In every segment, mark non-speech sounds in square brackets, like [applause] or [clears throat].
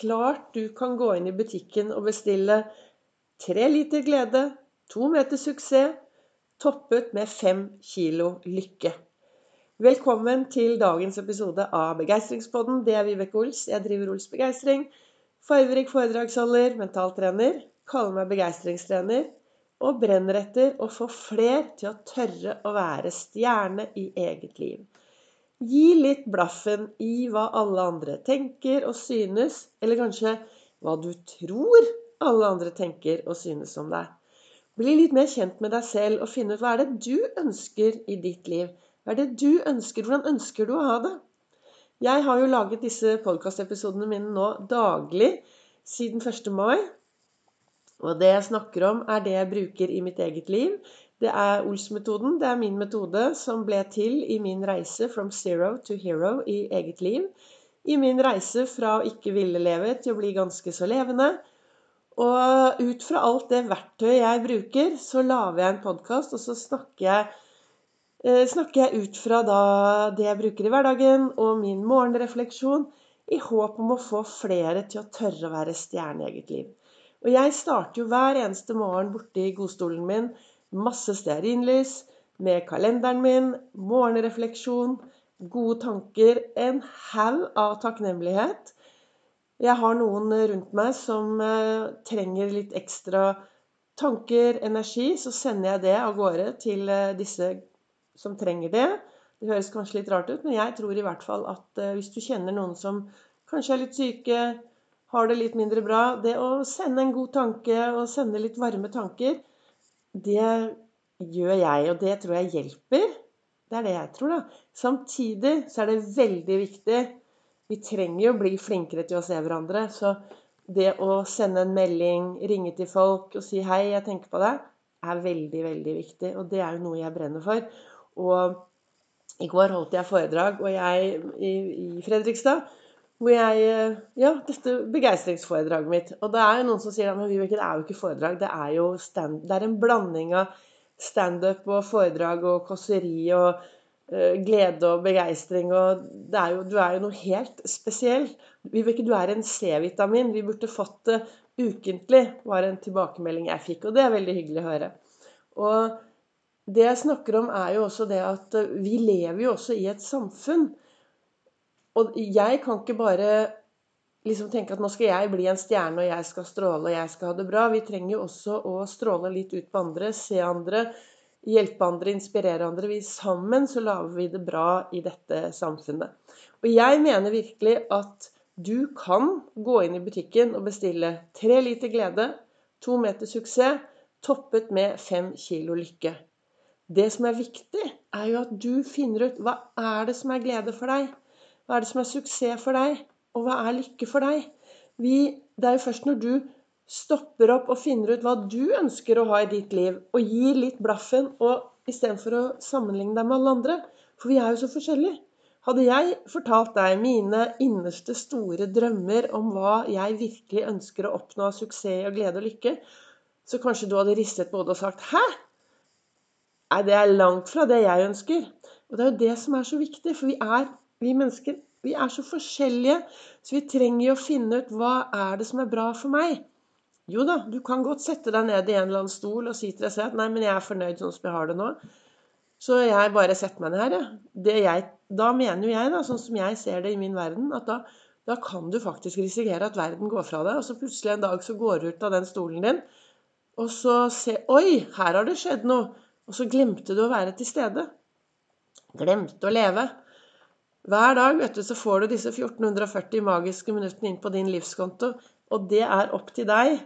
klart du kan gå inn i butikken og bestille tre liter glede, to meter suksess, toppet med fem kilo lykke. Velkommen til dagens episode av Begeistringspodden. Det er Vibeke Ols. Jeg driver Ols Begeistring. Farverik foredragsholder, mentaltrener. Kaller meg begeistringstrener. Og brenner etter å få fler til å tørre å være stjerne i eget liv. Gi litt blaffen i hva alle andre tenker og synes, eller kanskje hva du tror alle andre tenker og synes om deg. Bli litt mer kjent med deg selv og finne ut hva er det du ønsker i ditt liv. Hva er det du ønsker? Hvordan ønsker du å ha det? Jeg har jo laget disse podkastepisodene mine nå daglig siden 1. mai. Og det jeg snakker om, er det jeg bruker i mitt eget liv. Det er Ols-metoden. Det er min metode som ble til i min reise from zero to hero i eget liv. I min reise fra å ikke ville leve til å bli ganske så levende. Og ut fra alt det verktøyet jeg bruker, så lager jeg en podkast, og så snakker jeg, eh, snakker jeg ut fra det jeg bruker i hverdagen, og min morgenrefleksjon, i håp om å få flere til å tørre å være stjerne i eget liv. Og jeg starter jo hver eneste morgen borte i godstolen min masse stearinlys, med kalenderen min, morgenrefleksjon, gode tanker, en haug av takknemlighet. Jeg har noen rundt meg som eh, trenger litt ekstra tanker, energi. Så sender jeg det av gårde til eh, disse som trenger det. Det høres kanskje litt rart ut, men jeg tror i hvert fall at eh, hvis du kjenner noen som kanskje er litt syke, har det litt mindre bra Det å sende en god tanke og sende litt varme tanker, det gjør jeg, og det tror jeg hjelper. Det er det jeg tror, da. Samtidig så er det veldig viktig Vi trenger jo bli flinkere til å se hverandre. Så det å sende en melding, ringe til folk og si 'hei, jeg tenker på deg', er veldig, veldig viktig. Og det er jo noe jeg brenner for. Og i går holdt jeg foredrag og jeg, i, i Fredrikstad hvor jeg eh, Ja, dette begeistringsforedraget mitt. Og det er jo noen som sier at det er jo ikke foredrag, det er jo stand, det er en blanding av standup og foredrag og kåseri og uh, glede og begeistring og er jo, Du er jo noe helt spesielt. Vibeke, du er en C-vitamin. Vi burde fått det ukentlig, var en tilbakemelding jeg fikk. Og det er veldig hyggelig å høre. Og det jeg snakker om, er jo også det at eh, vi lever jo også i et samfunn og jeg kan ikke bare liksom tenke at nå skal jeg bli en stjerne, og jeg skal stråle, og jeg skal ha det bra. Vi trenger jo også å stråle litt ut på andre, se andre, hjelpe andre, inspirere andre. Vi sammen så lager vi det bra i dette samfunnet. Og jeg mener virkelig at du kan gå inn i butikken og bestille tre liter glede, to meter suksess, toppet med fem kilo lykke. Det som er viktig, er jo at du finner ut hva er det som er glede for deg. Hva er det som er suksess for deg? Og hva er lykke for deg? Vi, det er jo først når du stopper opp og finner ut hva du ønsker å ha i ditt liv, og gir litt blaffen og istedenfor å sammenligne deg med alle andre For vi er jo så forskjellige. Hadde jeg fortalt deg mine innerste store drømmer om hva jeg virkelig ønsker å oppnå av suksess og glede og lykke, så kanskje du hadde ristet på hodet og sagt 'Hæ?' Nei, det er langt fra det jeg ønsker. Og det er jo det som er så viktig, for vi er vi mennesker vi er så forskjellige, så vi trenger jo å finne ut hva er det som er bra for meg. Jo da, du kan godt sette deg ned i en eller annen stol og si til deg selv at 'nei, men jeg er fornøyd sånn som jeg har det nå'. Så jeg bare setter meg ned her, jeg. Ja. da mener jo jeg, da, sånn som jeg ser det i min verden, at da, da kan du faktisk risikere at verden går fra deg, og så plutselig en dag så går du ut av den stolen din, og så ser 'oi, her har det skjedd noe', og så glemte du å være til stede. Glemte å leve. Hver dag vet du, så får du disse 1440 magiske minuttene inn på din livskonto. Og det er opp til deg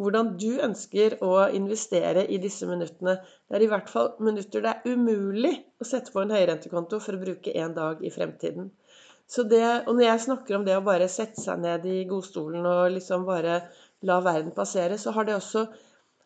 hvordan du ønsker å investere i disse minuttene. Det er i hvert fall minutter det er umulig å sette på en høyrentekonto for å bruke en dag i fremtiden. Det, og når jeg snakker om det å bare sette seg ned i godstolen og liksom bare la verden passere, så har det også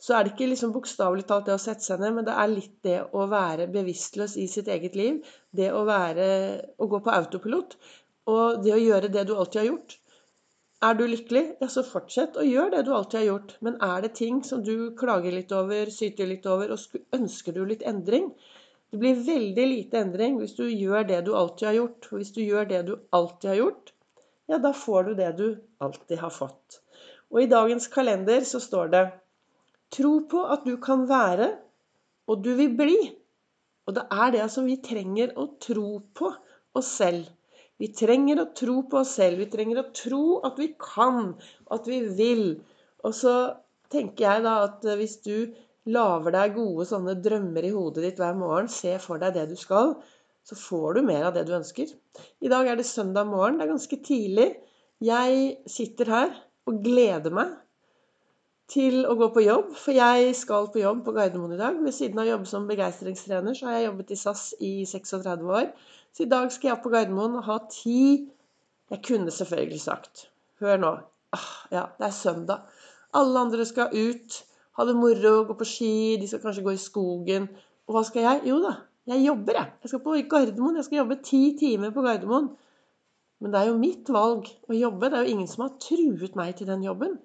så er det ikke liksom bokstavelig talt det å sette seg ned, men det er litt det å være bevisstløs i sitt eget liv. Det å, være, å gå på autopilot. Og det å gjøre det du alltid har gjort. Er du lykkelig, ja, så fortsett å gjøre det du alltid har gjort. Men er det ting som du klager litt over, syter litt over, og ønsker du litt endring? Det blir veldig lite endring hvis du gjør det du alltid har gjort. Og hvis du gjør det du alltid har gjort, ja, da får du det du alltid har fått. Og i dagens kalender så står det Tro på at du kan være, og du vil bli. Og det er det som vi trenger å tro på oss selv. Vi trenger å tro på oss selv. Vi trenger å tro at vi kan, at vi vil. Og så tenker jeg da at hvis du lager deg gode sånne drømmer i hodet ditt hver morgen, se for deg det du skal, så får du mer av det du ønsker. I dag er det søndag morgen. Det er ganske tidlig. Jeg sitter her og gleder meg til å gå på jobb, for jeg skal på jobb på Gardermoen i dag. Ved siden av å jobbe som begeistringstrener, så har jeg jobbet i SAS i 36 år. Så i dag skal jeg opp på Gardermoen og ha ti Jeg kunne selvfølgelig sagt Hør nå. Ah, ja, det er søndag. Alle andre skal ut, ha det moro, gå på ski, de skal kanskje gå i skogen. Og hva skal jeg? Jo da, jeg jobber, jeg. Jeg skal på Gardermoen. Jeg skal jobbe ti timer på Gardermoen. Men det er jo mitt valg å jobbe. Det er jo ingen som har truet meg til den jobben.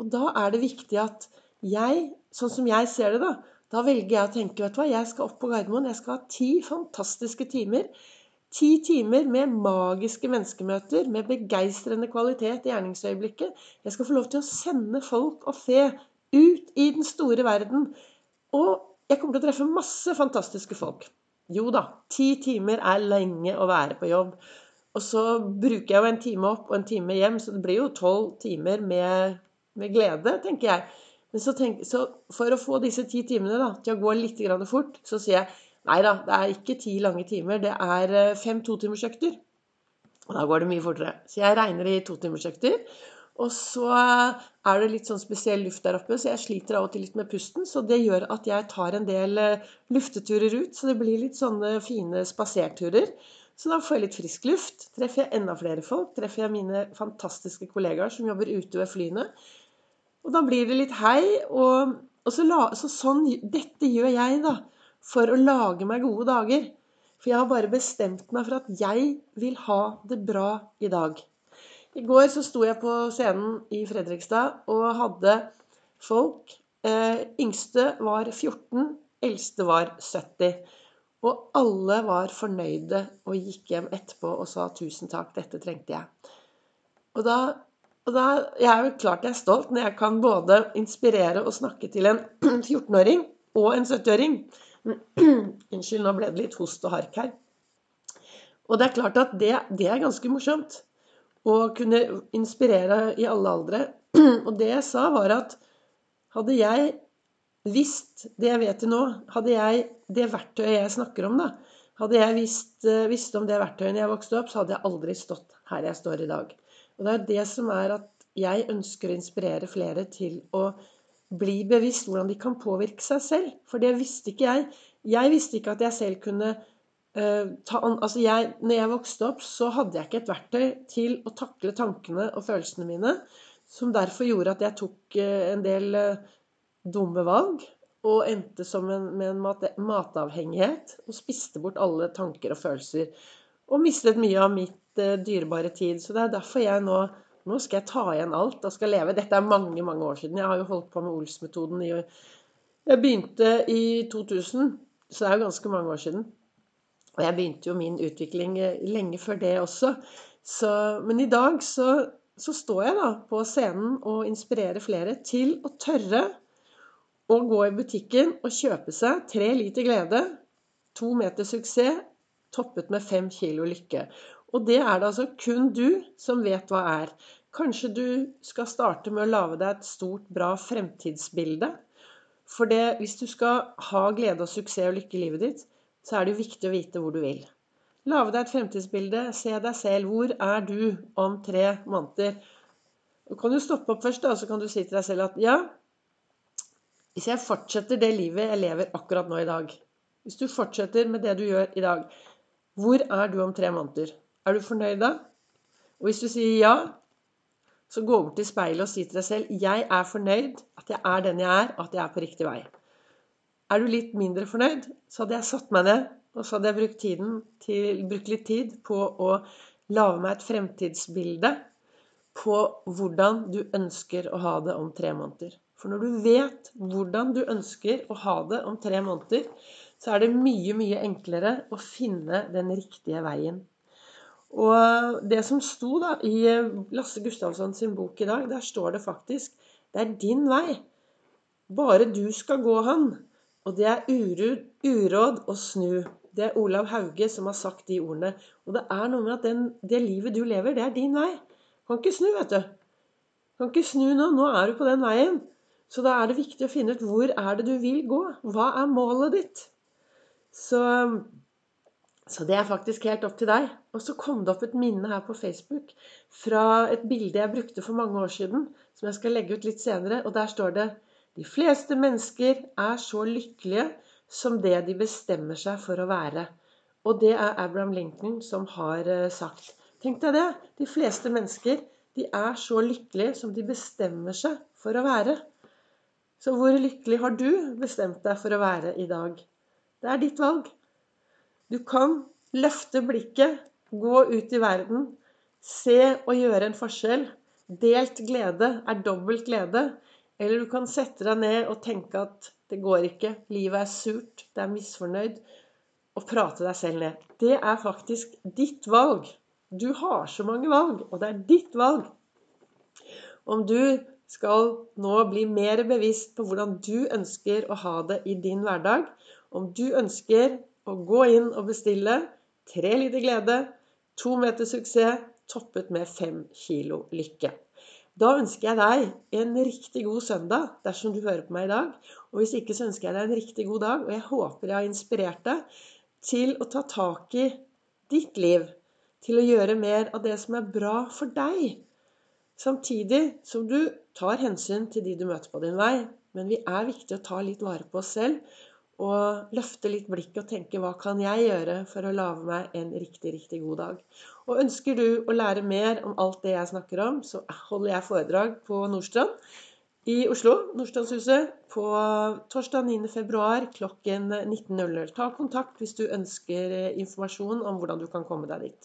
Og da er det viktig at jeg, sånn som jeg ser det, da, da velger jeg å tenke vet du hva, jeg skal opp på Gardermoen. Jeg skal ha ti fantastiske timer. Ti timer med magiske menneskemøter, med begeistrende kvalitet i gjerningsøyeblikket. Jeg skal få lov til å sende folk og fe ut i den store verden. Og jeg kommer til å treffe masse fantastiske folk. Jo da, ti timer er lenge å være på jobb. Og så bruker jeg jo en time opp og en time hjem, så det blir jo tolv timer med, med, glede, tenker jeg. Men så, tenk, så, for å få disse ti timene da, til å gå litt fort, så sier jeg nei da, det er ikke ti lange timer. Det er eh, fem totimersøkter. Og da går det mye fortere. Så jeg regner i totimersøkter. Og så er det litt sånn spesiell luft der oppe, så jeg sliter av og til litt med pusten. Så det gjør at jeg tar en del eh, lufteturer ut. Så det blir litt sånne fine spaserturer. Så da får jeg litt frisk luft. Treffer jeg enda flere folk. Treffer jeg mine fantastiske kollegaer som jobber ute ved flyene. Og da blir det litt hei. Og, og så, la, så sånn Dette gjør jeg, da. For å lage meg gode dager. For jeg har bare bestemt meg for at jeg vil ha det bra i dag. I går så sto jeg på scenen i Fredrikstad og hadde folk. Eh, yngste var 14, eldste var 70. Og alle var fornøyde og gikk hjem etterpå og sa 'tusen takk, dette trengte jeg'. Og da, og da Jeg er jo klart jeg er stolt når jeg kan både inspirere og snakke til en [clears throat] 14-åring og en 70-åring. [clears throat] Unnskyld, nå ble det litt host og hark her. Og det er klart at det, det er ganske morsomt Å kunne inspirere i alle aldre. [clears throat] Og det jeg sa, var at hadde jeg visst det jeg vet til nå, hadde jeg det verktøyet jeg snakker om, da Hadde jeg visst, eh, visst om det verktøyet når jeg vokste opp, så hadde jeg aldri stått her jeg står i dag. Og det er det som er at jeg ønsker å inspirere flere til å bli bevisst hvordan de kan påvirke seg selv. For det visste ikke jeg. Jeg visste ikke at jeg selv kunne Eh, altså jeg, når jeg vokste opp, så hadde jeg ikke et verktøy til å takle tankene og følelsene mine, som derfor gjorde at jeg tok uh, en del uh, dumme valg og endte en, med en mat, matavhengighet og spiste bort alle tanker og følelser. Og mistet mye av mitt uh, dyrebare tid. Så det er derfor jeg nå nå skal jeg ta igjen alt og skal leve. Dette er mange mange år siden. Jeg har jo holdt på med Ols-metoden. i Jeg begynte i 2000, så det er jo ganske mange år siden. Og jeg begynte jo min utvikling eh, lenge før det også. Så, men i dag så, så, står jeg da på scenen og inspirerer flere til å tørre å gå i butikken og kjøpe seg tre liter glede, to meter suksess, toppet med fem kilo lykke. Og det er det altså kun du som vet hva er. Kanskje du skal starte med å lage deg et stort, bra fremtidsbilde. For det, hvis du skal ha glede og suksess og lykke i livet ditt, så er det jo viktig å vite hvor du vil. Lage deg et fremtidsbilde. Se deg selv. Hvor er du om tre måneder? Du kan jo stoppe opp først, da, så kan du si til deg selv at ja, hvis jeg fortsetter det livet jeg lever akkurat nå i dag Hvis du fortsetter med det du gjør i dag, hvor er du om tre måneder? Er du fornøyd da? Og hvis du sier ja, så gå bort til speilet og si til deg selv jeg er fornøyd, at jeg er den jeg er, og at jeg er på riktig vei. Er du litt mindre fornøyd, så hadde jeg satt meg ned og så hadde jeg brukt, til, brukt litt tid på å lage meg et fremtidsbilde på hvordan du ønsker å ha det om tre måneder. For når du vet hvordan du ønsker å ha det om tre måneder, så er det mye, mye enklere å finne den riktige veien. Og det som sto da i Lasse Gustavsson sin bok i dag, der står det faktisk det er din vei. Bare du skal gå han. Og det er urud, uråd å snu. Det er Olav Hauge som har sagt de ordene. Og det er noe med at den, det livet du lever, det er din vei. Kan ikke snu, vet du. Kan ikke snu nå. Nå er du på den veien. Så da er det viktig å finne ut hvor er det du vil gå. Hva er målet ditt? Så, så det er faktisk helt opp til deg. Og så kom det opp et minne her på Facebook fra et bilde jeg brukte for mange år siden, som jeg skal legge ut litt senere. Og der står det De fleste mennesker er så lykkelige som det de bestemmer seg for å være. Og det er Abraham Lincoln som har eh, sagt. Tenk deg det. De fleste mennesker de er så lykkelige som de bestemmer seg for å være. Så hvor lykkelig har du bestemt deg for å være i dag? Det er ditt valg. Du kan løfte blikket, gå ut i verden, se og gjøre en forskjell. Delt glede er dobbelt glede. Eller du kan sette deg ned og tenke at det går ikke. Livet er surt. Det er misfornøyd. Og prate deg selv ned. Det er faktisk ditt valg. Du har så mange valg, og det er ditt valg. Om du skal nå bli mer bevisst på hvordan du ønsker å ha det i din hverdag, om du ønsker å gå inn og bestille tre liter glede, to meter suksess, toppet med fem kilo lykke. Da ønsker jeg deg en riktig god søndag dersom du hører på meg i dag. Og hvis ikke, så ønsker jeg deg en riktig god dag. Og jeg håper jeg har inspirert deg til å ta tak i ditt liv. Til å gjøre mer av det som er bra for deg. Samtidig som du tar hensyn til de du møter på din vei. Men vi er viktig å ta litt vare på oss selv og løfte litt blikket og tenke hva kan jeg gjøre for å lage meg en riktig, riktig god dag. Og ønsker du å lære mer om alt det jeg snakker om, så holder jeg foredrag på Nordstrand i Oslo, Nordstrandshuset, på torsdag 9.2 klokken 19.00. Ta kontakt hvis du ønsker informasjon om hvordan du kan komme deg dit.